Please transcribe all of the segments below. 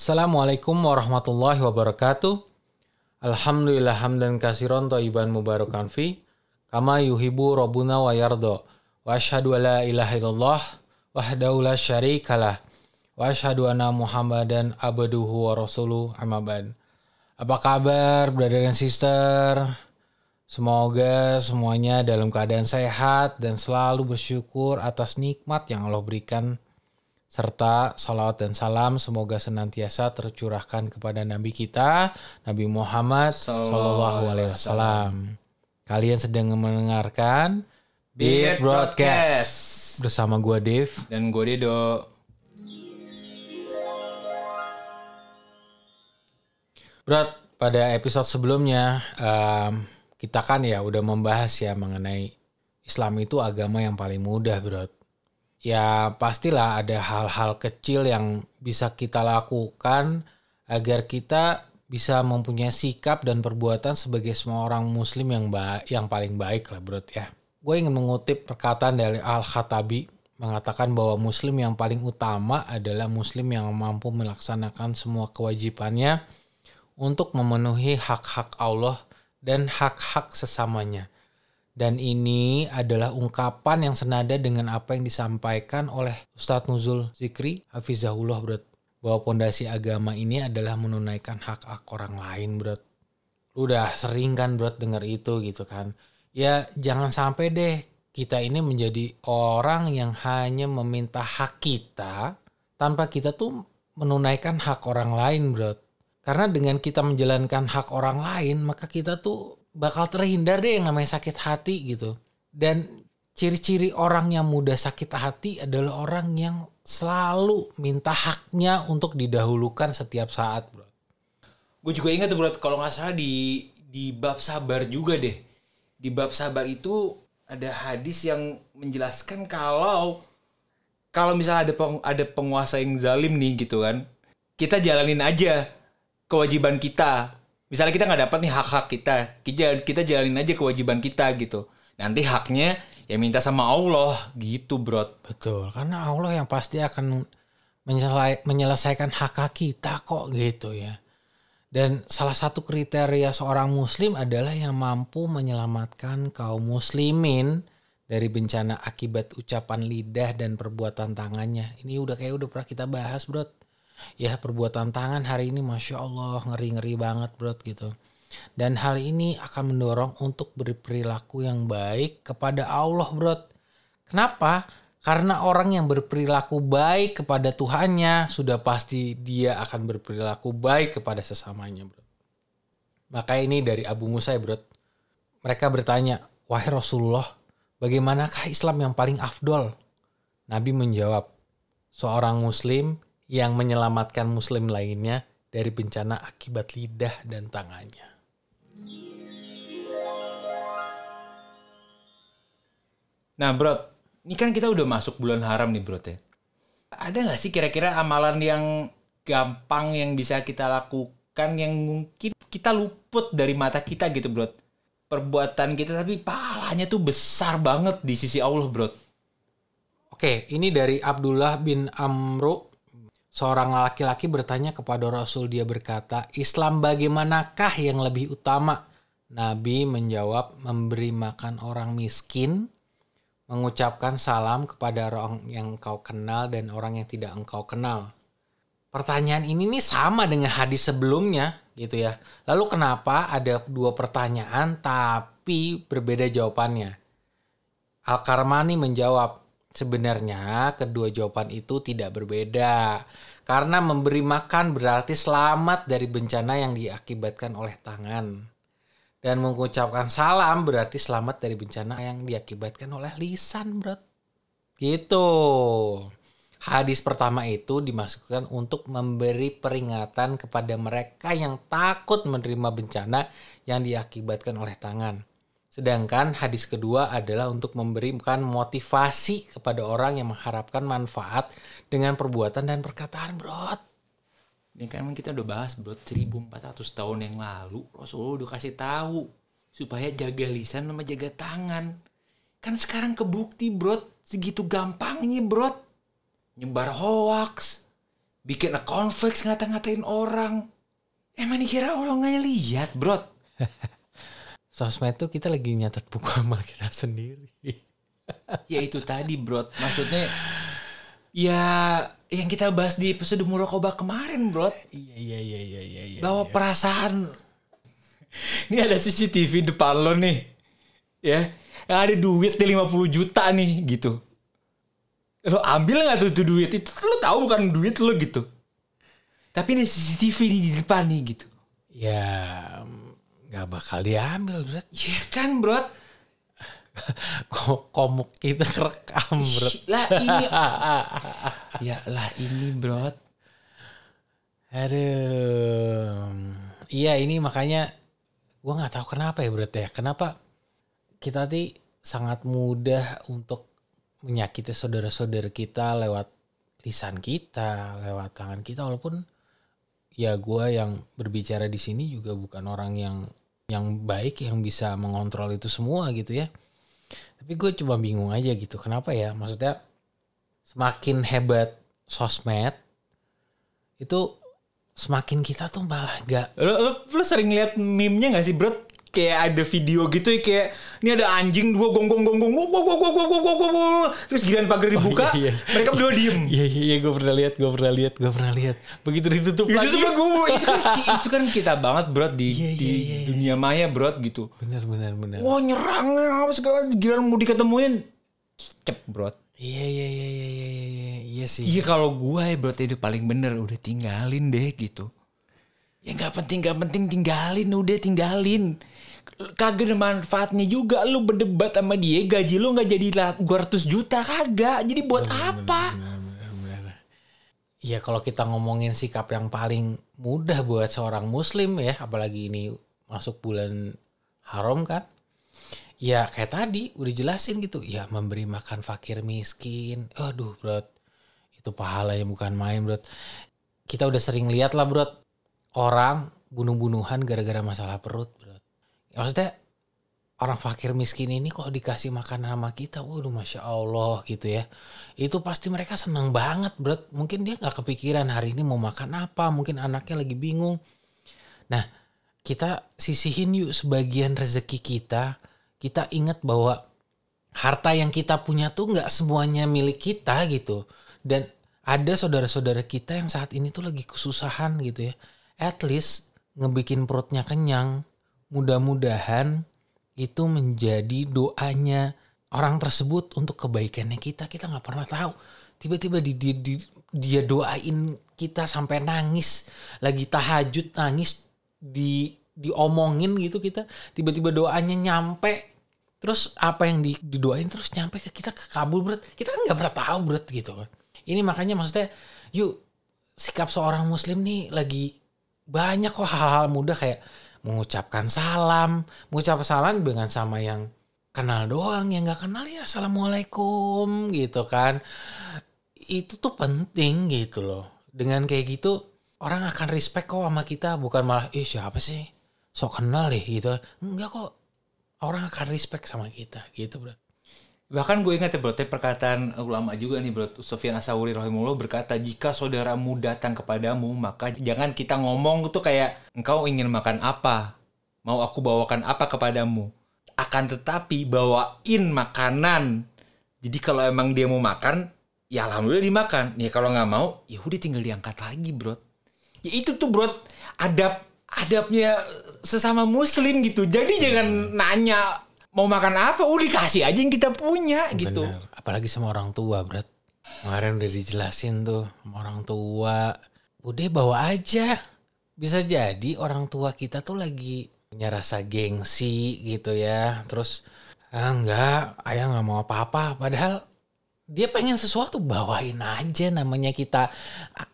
Assalamualaikum warahmatullahi wabarakatuh. Alhamdulillah hamdan kasiron toiban mubarakan fi. Kama yuhibu robuna wa yardo. Wa ashadu ala ilaha illallah. Wahdahu la syarikalah. Wa ashadu anna muhammadan abduhu wa rasuluh amabad. Apa kabar brother dan sister? Semoga semuanya dalam keadaan sehat dan selalu bersyukur atas nikmat yang Allah berikan serta salawat dan salam semoga senantiasa tercurahkan kepada Nabi kita Nabi Muhammad Sallallahu Alaihi Wasallam. Kalian sedang mendengarkan Beat Broadcast bersama gua Dave. dan gue Dedo. Bro, pada episode sebelumnya em, kita kan ya udah membahas ya mengenai Islam itu agama yang paling mudah, bro. Ya pastilah ada hal-hal kecil yang bisa kita lakukan agar kita bisa mempunyai sikap dan perbuatan sebagai semua orang muslim yang ba yang paling baik lah bro ya. Gue ingin mengutip perkataan dari Al-Khattabi mengatakan bahwa muslim yang paling utama adalah muslim yang mampu melaksanakan semua kewajibannya untuk memenuhi hak-hak Allah dan hak-hak sesamanya. Dan ini adalah ungkapan yang senada dengan apa yang disampaikan oleh Ustadz Nuzul Zikri Hafizahullah bro. Bahwa pondasi agama ini adalah menunaikan hak-hak orang lain. Lu udah sering kan bro denger itu gitu kan. Ya jangan sampai deh kita ini menjadi orang yang hanya meminta hak kita tanpa kita tuh menunaikan hak orang lain bro. Karena dengan kita menjalankan hak orang lain maka kita tuh bakal terhindar deh yang namanya sakit hati gitu. Dan ciri-ciri orang yang mudah sakit hati adalah orang yang selalu minta haknya untuk didahulukan setiap saat, bro. Gue juga ingat bro, kalau nggak salah di di bab sabar juga deh. Di bab sabar itu ada hadis yang menjelaskan kalau kalau misalnya ada peng- ada penguasa yang zalim nih gitu kan, kita jalanin aja kewajiban kita. Misalnya kita nggak dapat nih hak-hak kita, kita kita jalanin aja kewajiban kita gitu. Nanti haknya ya minta sama Allah gitu bro. Betul, karena Allah yang pasti akan menyelesaikan hak-hak kita kok gitu ya. Dan salah satu kriteria seorang muslim adalah yang mampu menyelamatkan kaum muslimin dari bencana akibat ucapan lidah dan perbuatan tangannya. Ini udah kayak udah pernah kita bahas, Bro. Ya, perbuatan tangan hari ini Masya Allah ngeri-ngeri banget, Bro, gitu. Dan hal ini akan mendorong untuk berperilaku yang baik kepada Allah, Bro. Kenapa? Karena orang yang berperilaku baik kepada Tuhannya sudah pasti dia akan berperilaku baik kepada sesamanya, bro. Maka ini dari Abu Musa, bro. Mereka bertanya, wahai Rasulullah, bagaimanakah Islam yang paling afdol? Nabi menjawab, seorang Muslim yang menyelamatkan Muslim lainnya dari bencana akibat lidah dan tangannya. Nah bro, ini kan kita udah masuk bulan haram nih bro ya. Ada nggak sih kira-kira amalan yang gampang yang bisa kita lakukan yang mungkin kita luput dari mata kita gitu bro. Perbuatan kita tapi pahalanya tuh besar banget di sisi Allah bro. Oke, ini dari Abdullah bin Amru. Seorang laki-laki bertanya kepada Rasul, dia berkata, Islam bagaimanakah yang lebih utama? Nabi menjawab, memberi makan orang miskin, mengucapkan salam kepada orang yang kau kenal dan orang yang tidak engkau kenal. Pertanyaan ini nih sama dengan hadis sebelumnya gitu ya. Lalu kenapa ada dua pertanyaan tapi berbeda jawabannya? Al-Karmani menjawab, sebenarnya kedua jawaban itu tidak berbeda. Karena memberi makan berarti selamat dari bencana yang diakibatkan oleh tangan. Dan mengucapkan salam berarti selamat dari bencana yang diakibatkan oleh lisan, bro. Gitu. Hadis pertama itu dimasukkan untuk memberi peringatan kepada mereka yang takut menerima bencana yang diakibatkan oleh tangan. Sedangkan hadis kedua adalah untuk memberikan motivasi kepada orang yang mengharapkan manfaat dengan perbuatan dan perkataan, bro. Ini kan emang kita udah bahas bro 1400 tahun yang lalu Rasulullah udah kasih tahu supaya jaga lisan sama jaga tangan. Kan sekarang kebukti bro segitu gampangnya bro nyebar hoax, bikin account fake ngata-ngatain orang. Emang dikira orang nggak lihat, bro? Sosmed tuh kita lagi nyatet buku amal kita sendiri. ya itu tadi, bro. Maksudnya ya yang kita bahas di episode Murokoba kemarin, bro. Iya iya iya iya iya. iya. Bahwa perasaan ini ada CCTV depan lo nih. Ya, yang ada duit di 50 juta nih gitu. Lo ambil nggak tuh duit itu lo tahu bukan duit lo gitu. Tapi ini CCTV di depan nih gitu. Ya nggak bakal diambil, bro. Ya kan, bro. Kok komuk kita kerekam, bro. Lah ini ya lah ini, bro. Aduh. Iya ini makanya gua nggak tahu kenapa ya bro ya. Kenapa kita tadi sangat mudah untuk menyakiti saudara-saudara kita lewat lisan kita, lewat tangan kita walaupun ya gua yang berbicara di sini juga bukan orang yang yang baik yang bisa mengontrol itu semua gitu ya. Tapi gue cuma bingung aja gitu. Kenapa ya? Maksudnya semakin hebat sosmed itu semakin kita tuh malah gak Lo, lo, lo sering lihat meme-nya gak sih, bro? Kayak ada video gitu ya kayak ini ada anjing dua gong gong gong gong gong gong gong gong gong gong terus giliran pagar dibuka iya, iya. mereka berdua diem Iya iya iya gue pernah lihat, gue pernah lihat, gue pernah lihat. Begitu ditutup itu lagi. itu kan itu kan kita banget bro di Iya, di iya, iya, iya. dunia maya bro gitu Benar benar benar. wah nyerang apa segala giliran mau diketemuin cep bro Iya iya iya iya iya iya iya iya sih. iya kalau gue ya bro itu paling bener udah tinggalin deh gitu ya nggak penting nggak penting tinggalin udah tinggalin. Kagak ada manfaatnya juga lu berdebat sama dia gaji lu nggak jadi 200 juta kagak. Jadi buat apa? Iya kalau kita ngomongin sikap yang paling mudah buat seorang muslim ya, apalagi ini masuk bulan haram kan. Ya kayak tadi udah jelasin gitu, ya memberi makan fakir miskin. Aduh bro, itu pahala yang bukan main bro. Kita udah sering lihat lah bro, orang bunuh-bunuhan gara-gara masalah perut bro. Ya, maksudnya orang fakir miskin ini kok dikasih makan sama kita, waduh masya Allah gitu ya. Itu pasti mereka senang banget, bro. Mungkin dia nggak kepikiran hari ini mau makan apa, mungkin anaknya lagi bingung. Nah, kita sisihin yuk sebagian rezeki kita. Kita ingat bahwa harta yang kita punya tuh nggak semuanya milik kita gitu. Dan ada saudara-saudara kita yang saat ini tuh lagi kesusahan gitu ya. At least ngebikin perutnya kenyang. Mudah-mudahan itu menjadi doanya orang tersebut untuk kebaikannya kita. Kita nggak pernah tahu. Tiba-tiba di, di- di- dia doain kita sampai nangis. Lagi tahajud nangis di diomongin gitu kita. Tiba-tiba doanya nyampe. Terus apa yang di- didoain terus nyampe ke kita ke kabul berat kita nggak pernah tahu berat gitu kan. Ini makanya maksudnya yuk sikap seorang muslim nih lagi banyak kok hal-hal mudah kayak mengucapkan salam, mengucapkan salam dengan sama yang kenal doang, yang nggak kenal ya assalamualaikum gitu kan. Itu tuh penting gitu loh. Dengan kayak gitu orang akan respect kok sama kita, bukan malah ih siapa sih sok kenal deh gitu. Enggak kok. Orang akan respect sama kita gitu bro. Bahkan gue ingat ya bro, teh perkataan ulama juga nih bro. Sofyan Asawuri rahimahullah berkata, jika saudaramu datang kepadamu, maka jangan kita ngomong tuh kayak, engkau ingin makan apa? Mau aku bawakan apa kepadamu? Akan tetapi bawain makanan. Jadi kalau emang dia mau makan, ya alhamdulillah dimakan. Ya kalau nggak mau, ya udah tinggal diangkat lagi bro. Ya itu tuh bro, adab adabnya sesama muslim gitu. Jadi jangan nanya mau makan apa, udah dikasih aja yang kita punya gitu. Bener. Apalagi sama orang tua, Brat. Kemarin udah dijelasin tuh sama orang tua. Udah bawa aja. Bisa jadi orang tua kita tuh lagi punya rasa gengsi gitu ya. Terus, ah enggak, ayah nggak mau apa-apa. Padahal dia pengen sesuatu, bawain aja namanya kita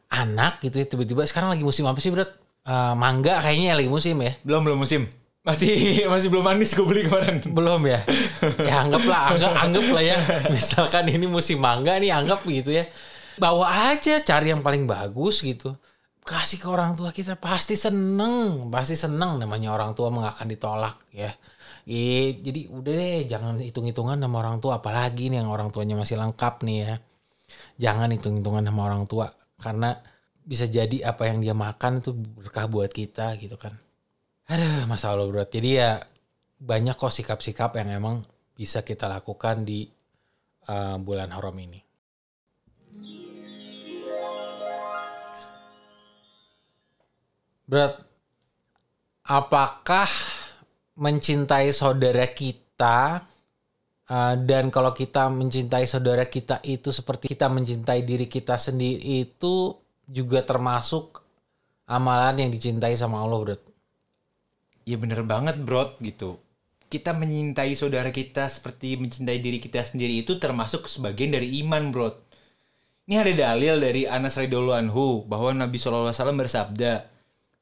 anak gitu ya. Tiba-tiba sekarang lagi musim apa sih, Brat? Eh, mangga kayaknya lagi musim ya. Belum belum musim. Masih masih belum manis gue beli kemarin. Belum ya? Ya anggaplah, anggap, anggap lah ya. Misalkan ini musim mangga nih anggap gitu ya. Bawa aja cari yang paling bagus gitu. Kasih ke orang tua kita pasti seneng, pasti seneng namanya orang tua nggak akan ditolak ya. Ih, jadi udah deh jangan hitung-hitungan sama orang tua apalagi nih yang orang tuanya masih lengkap nih ya. Jangan hitung-hitungan sama orang tua karena bisa jadi apa yang dia makan itu berkah buat kita gitu kan. Aduh, masalah bro. Jadi ya banyak kok sikap-sikap yang emang bisa kita lakukan di uh, bulan haram ini. Berat, apakah mencintai saudara kita uh, dan kalau kita mencintai saudara kita itu seperti kita mencintai diri kita sendiri itu juga termasuk amalan yang dicintai sama Allah, Bro? Ya bener banget, Bro, gitu. Kita menyintai saudara kita seperti mencintai diri kita sendiri itu termasuk sebagian dari iman, Bro. Ini ada dalil dari Anas radhiyallahu anhu bahwa Nabi SAW bersabda,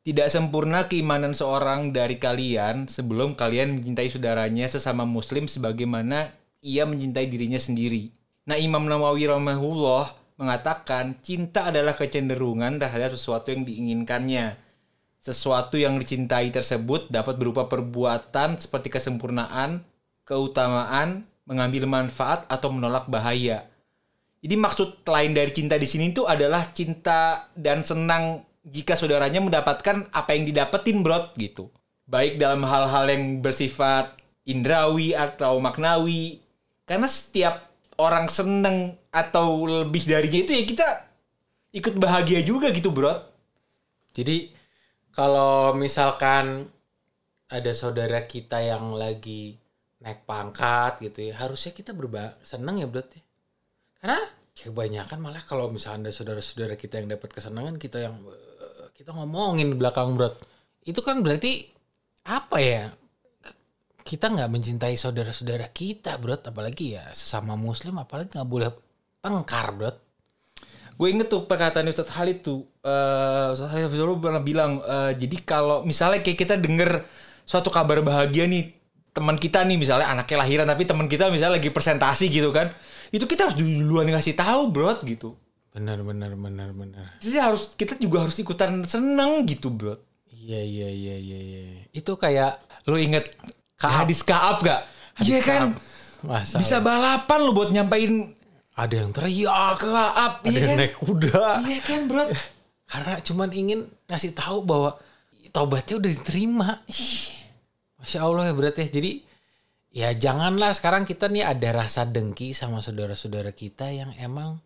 tidak sempurna keimanan seorang dari kalian sebelum kalian mencintai saudaranya sesama muslim sebagaimana ia mencintai dirinya sendiri. Nah Imam Nawawi rahimahullah mengatakan cinta adalah kecenderungan terhadap sesuatu yang diinginkannya. Sesuatu yang dicintai tersebut dapat berupa perbuatan seperti kesempurnaan, keutamaan, mengambil manfaat atau menolak bahaya. Jadi maksud lain dari cinta di sini itu adalah cinta dan senang jika saudaranya mendapatkan apa yang didapetin bro gitu. Baik dalam hal-hal yang bersifat indrawi atau maknawi. Karena setiap orang seneng atau lebih darinya itu ya kita ikut bahagia juga gitu bro jadi kalau misalkan ada saudara kita yang lagi naik pangkat gitu ya harusnya kita berba seneng ya ya karena kebanyakan malah kalau misalnya ada saudara-saudara kita yang dapat kesenangan kita yang kita ngomongin di belakang bro itu kan berarti apa ya? Kita nggak mencintai saudara-saudara kita bro apalagi ya sesama muslim apalagi nggak boleh tengkar bro gue inget tuh perkataan Ustadz Halid tuh uh, Ustadz Halid Hafizullah pernah bilang uh, jadi kalau misalnya kayak kita denger suatu kabar bahagia nih teman kita nih misalnya anaknya lahiran tapi teman kita misalnya lagi presentasi gitu kan itu kita harus duluan ngasih tahu bro gitu Benar benar benar benar. Jadi harus kita juga harus ikutan seneng gitu, Bro. Iya iya iya iya iya. Itu kayak lu inget Ka hadis Kaab gak? Iya kan? Masa Bisa balapan lu buat nyampein ada yang teriak Kaab, ada iya yang kan? naik kuda. Iya kan, Bro? Karena cuman ingin ngasih tahu bahwa tobatnya udah diterima. Masya Allah ya berarti ya. Jadi ya janganlah sekarang kita nih ada rasa dengki sama saudara-saudara kita yang emang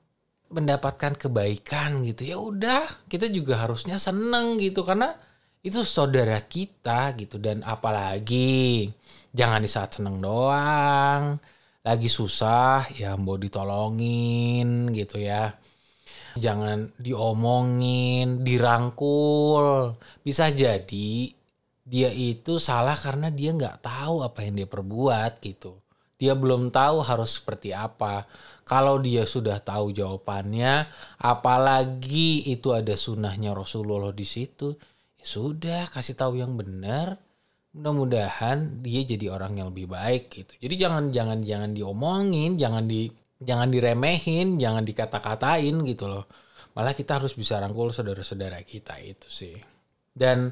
mendapatkan kebaikan gitu ya udah kita juga harusnya seneng gitu karena itu saudara kita gitu dan apalagi jangan di saat seneng doang lagi susah ya mau ditolongin gitu ya. Jangan diomongin dirangkul. Bisa jadi dia itu salah karena dia nggak tahu apa yang dia perbuat gitu. Dia belum tahu harus seperti apa. Kalau dia sudah tahu jawabannya, apalagi itu ada sunnahnya Rasulullah di situ, ya sudah kasih tahu yang benar. Mudah-mudahan dia jadi orang yang lebih baik gitu. Jadi jangan jangan jangan diomongin, jangan di jangan diremehin, jangan dikata-katain gitu loh. Malah kita harus bisa rangkul saudara-saudara kita itu sih. Dan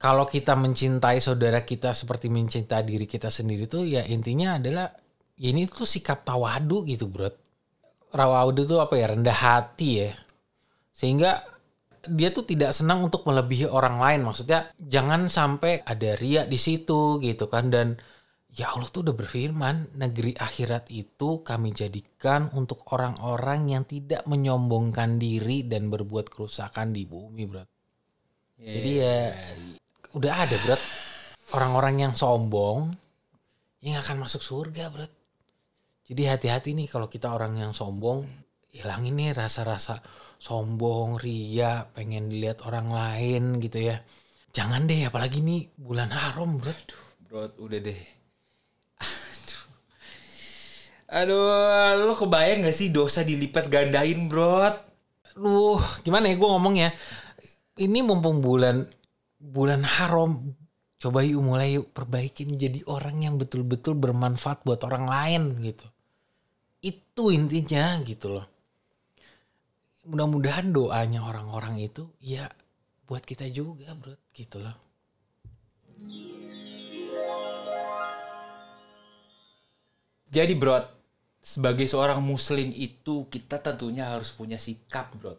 kalau kita mencintai saudara kita seperti mencintai diri kita sendiri tuh ya intinya adalah ya ini tuh sikap tawadu gitu bro rawadu tuh apa ya rendah hati ya sehingga dia tuh tidak senang untuk melebihi orang lain. Maksudnya jangan sampai ada riak di situ gitu kan. Dan ya Allah tuh udah berfirman negeri akhirat itu kami jadikan untuk orang-orang yang tidak menyombongkan diri dan berbuat kerusakan di bumi bro. Yeah. jadi ya udah ada bro. Orang-orang yang sombong yang akan masuk surga bro. Jadi hati-hati nih kalau kita orang yang sombong, hilangin nih rasa-rasa sombong, ria, pengen dilihat orang lain gitu ya. Jangan deh, apalagi nih bulan haram, bro. Bro, udah deh. Aduh. Aduh, lo kebayang gak sih dosa dilipat gandain, bro? Aduh, gimana ya gue ngomongnya? Ini mumpung bulan bulan haram, coba yuk mulai yuk perbaikin jadi orang yang betul-betul bermanfaat buat orang lain gitu. Itu intinya gitu loh. Mudah-mudahan doanya orang-orang itu ya buat kita juga bro gitu loh. Jadi bro, sebagai seorang muslim itu kita tentunya harus punya sikap bro.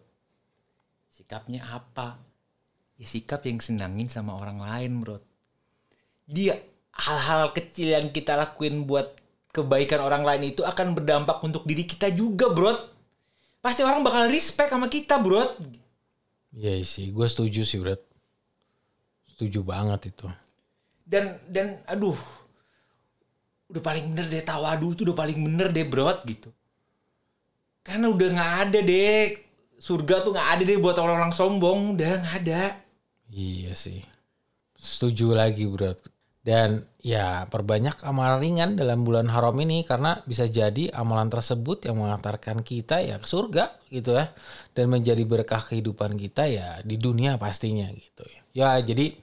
Sikapnya apa? Ya sikap yang senangin sama orang lain, bro. Dia hal-hal kecil yang kita lakuin buat kebaikan orang lain itu akan berdampak untuk diri kita juga, bro. Pasti orang bakal respect sama kita, bro. Iya sih, gue setuju sih, Bro. Setuju banget itu. Dan dan aduh, udah paling bener deh tawadu tuh udah paling bener deh, bro, gitu. Karena udah nggak ada deh surga tuh nggak ada deh buat orang-orang sombong, udah nggak ada. Iya sih. Setuju lagi, Bro. Dan ya perbanyak amal ringan dalam bulan haram ini karena bisa jadi amalan tersebut yang mengantarkan kita ya ke surga gitu ya dan menjadi berkah kehidupan kita ya di dunia pastinya gitu ya. Ya jadi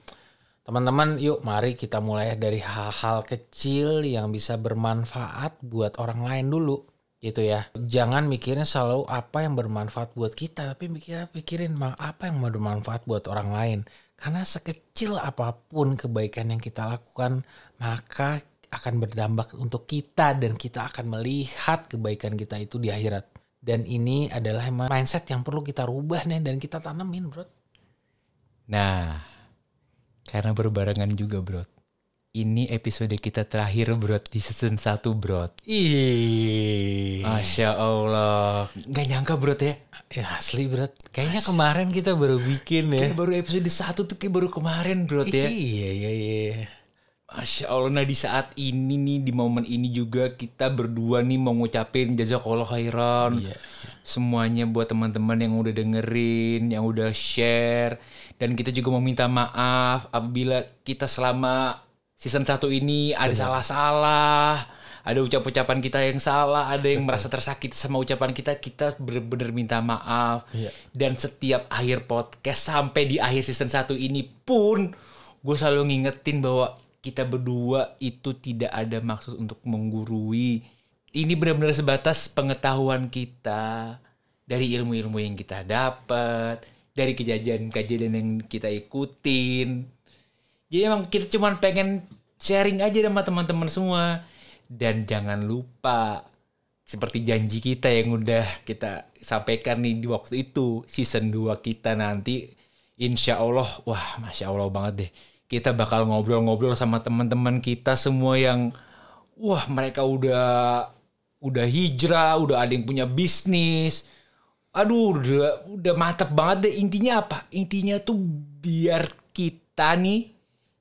teman-teman yuk mari kita mulai dari hal-hal kecil yang bisa bermanfaat buat orang lain dulu gitu ya. Jangan mikirin selalu apa yang bermanfaat buat kita tapi mikir pikirin mah apa yang bermanfaat buat orang lain. Karena sekecil apa pun kebaikan yang kita lakukan, maka akan berdampak untuk kita dan kita akan melihat kebaikan kita itu di akhirat. Dan ini adalah mindset yang perlu kita rubah nih dan kita tanemin, bro. Nah, karena berbarengan juga, bro. Ini episode kita terakhir, bro, di season 1, bro. Ih, Masya Allah. Nggak nyangka, bro, ya. ya asli, bro. Kayaknya kemarin kita baru bikin ya. Kayak baru episode 1 tuh kayak baru kemarin, bro, ya. Iya, iya, iya. Masya Allah, nah di saat ini nih, di momen ini juga kita berdua nih mau ngucapin jazakallah khairan. Iya, Semuanya buat teman-teman yang udah dengerin, yang udah share. Dan kita juga mau minta maaf apabila kita selama season 1 ini ada salah-salah. Ada ucap-ucapan kita yang salah, ada yang merasa tersakiti sama ucapan kita, kita bener-bener minta maaf. Iya. Dan setiap akhir podcast sampai di akhir season 1 ini pun gue selalu ngingetin bahwa kita berdua itu tidak ada maksud untuk menggurui. Ini benar-benar sebatas pengetahuan kita dari ilmu-ilmu yang kita dapat, dari kejadian-kejadian yang kita ikutin. Jadi emang kita cuma pengen sharing aja sama teman-teman semua. Dan jangan lupa seperti janji kita yang udah kita sampaikan nih di waktu itu season 2 kita nanti insya Allah wah masya Allah banget deh. Kita bakal ngobrol-ngobrol sama teman-teman kita semua yang wah mereka udah udah hijrah udah ada yang punya bisnis. Aduh udah udah mantep banget deh. Intinya apa? Intinya tuh biar kita nih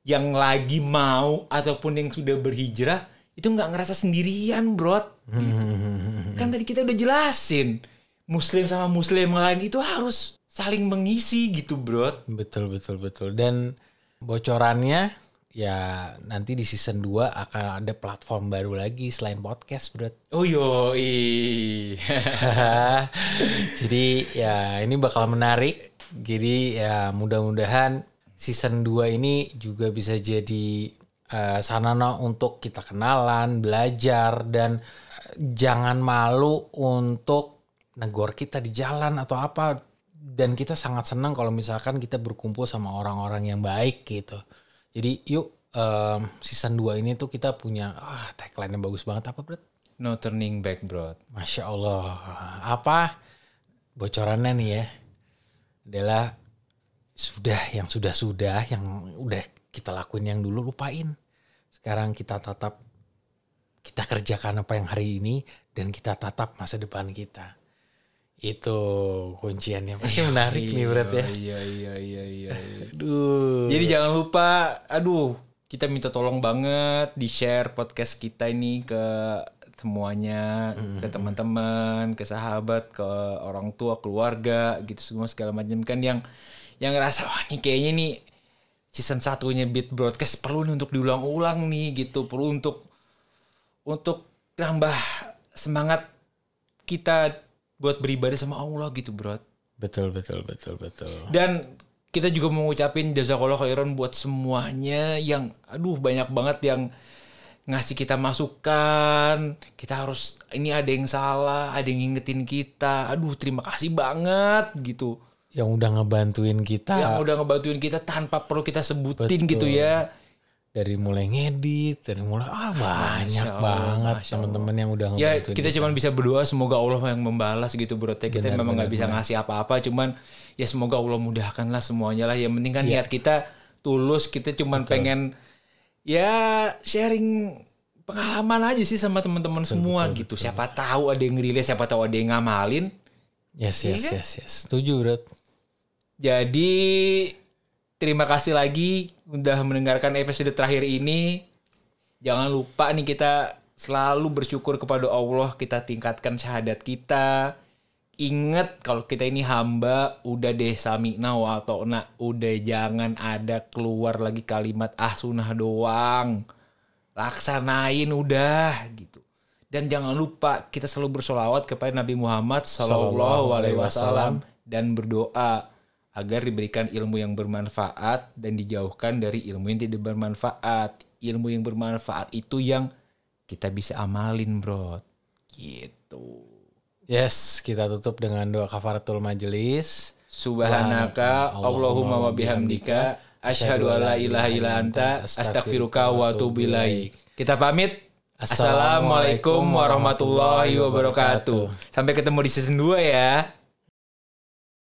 yang lagi mau ataupun yang sudah berhijrah itu nggak ngerasa sendirian bro kan tadi kita udah jelasin muslim sama muslim lain itu harus saling mengisi gitu bro Betul, betul, betul. Dan bocorannya ya nanti di season 2 akan ada platform baru lagi selain podcast, bro. oh yo Jadi ya ini bakal menarik. Jadi ya mudah-mudahan season 2 ini juga bisa jadi eh, sarana untuk kita kenalan, belajar dan eh, jangan malu untuk negor kita di jalan atau apa. Dan kita sangat senang kalau misalkan kita berkumpul sama orang-orang yang baik gitu. Jadi yuk em, season 2 ini tuh kita punya ah tagline yang bagus banget apa, Bro? no turning back bro Masya Allah. Apa bocorannya nih ya? Adalah sudah yang sudah-sudah yang udah kita lakuin yang dulu lupain. Sekarang kita tatap kita kerjakan apa yang hari ini dan kita tatap masa depan kita. Itu kunciannya. Pasti menarik nih berat ya. iya iya iya iya, iya. Aduh. Jadi jangan lupa, aduh, kita minta tolong banget di share podcast kita ini ke semuanya, ke teman-teman, ke sahabat, ke orang tua, keluarga, gitu semua segala macam kan yang yang ngerasa wah ini kayaknya nih season satunya Beat Broadcast perlu nih untuk diulang-ulang nih gitu, perlu untuk untuk nambah semangat kita buat beribadah sama Allah gitu, bro. Betul betul betul betul. Dan kita juga mau ngucapin jazakallah khairan buat semuanya yang aduh banyak banget yang ngasih kita masukan. Kita harus ini ada yang salah, ada yang ngingetin kita. Aduh, terima kasih banget gitu. Yang udah ngebantuin kita. Yang udah ngebantuin kita tanpa perlu kita sebutin Betul. gitu ya. dari mulai ngedit, dari mulai ah banyak Allah, banget teman-teman yang udah Ya kita cuma bisa berdoa semoga Allah yang membalas gitu bro. Teh. Kita Benar, memang nggak benar, bisa ngasih apa-apa, cuman ya semoga Allah mudahkan lah semuanya lah. Yang penting kan niat kita tulus, kita cuman pengen ya sharing pengalaman aja sih sama teman-teman semua gitu. Siapa tahu ada yang rilis, siapa tahu ada yang ngamalin. Yes, Iya yes, kan? yes, yes. Setuju, Bro. Jadi terima kasih lagi udah mendengarkan episode terakhir ini. Jangan lupa nih kita selalu bersyukur kepada Allah, kita tingkatkan syahadat kita. Ingat kalau kita ini hamba, udah deh sami'na wa ta'na, udah jangan ada keluar lagi kalimat ah sunah doang. Laksanain udah gitu. Dan jangan lupa kita selalu bersolawat kepada Nabi Muhammad Sallallahu Alaihi Wasallam dan berdoa agar diberikan ilmu yang bermanfaat dan dijauhkan dari ilmu yang tidak bermanfaat. Ilmu yang bermanfaat itu yang kita bisa amalin, bro. Gitu. Yes, kita tutup dengan doa kafaratul majelis. Subhanaka Allahumma wa bihamdika asyhadu an la ilaha illa anta astaghfiruka wa atubu ilaik. Kita pamit. Assalamualaikum warahmatullahi wabarakatuh. Sampai ketemu di season 2 ya.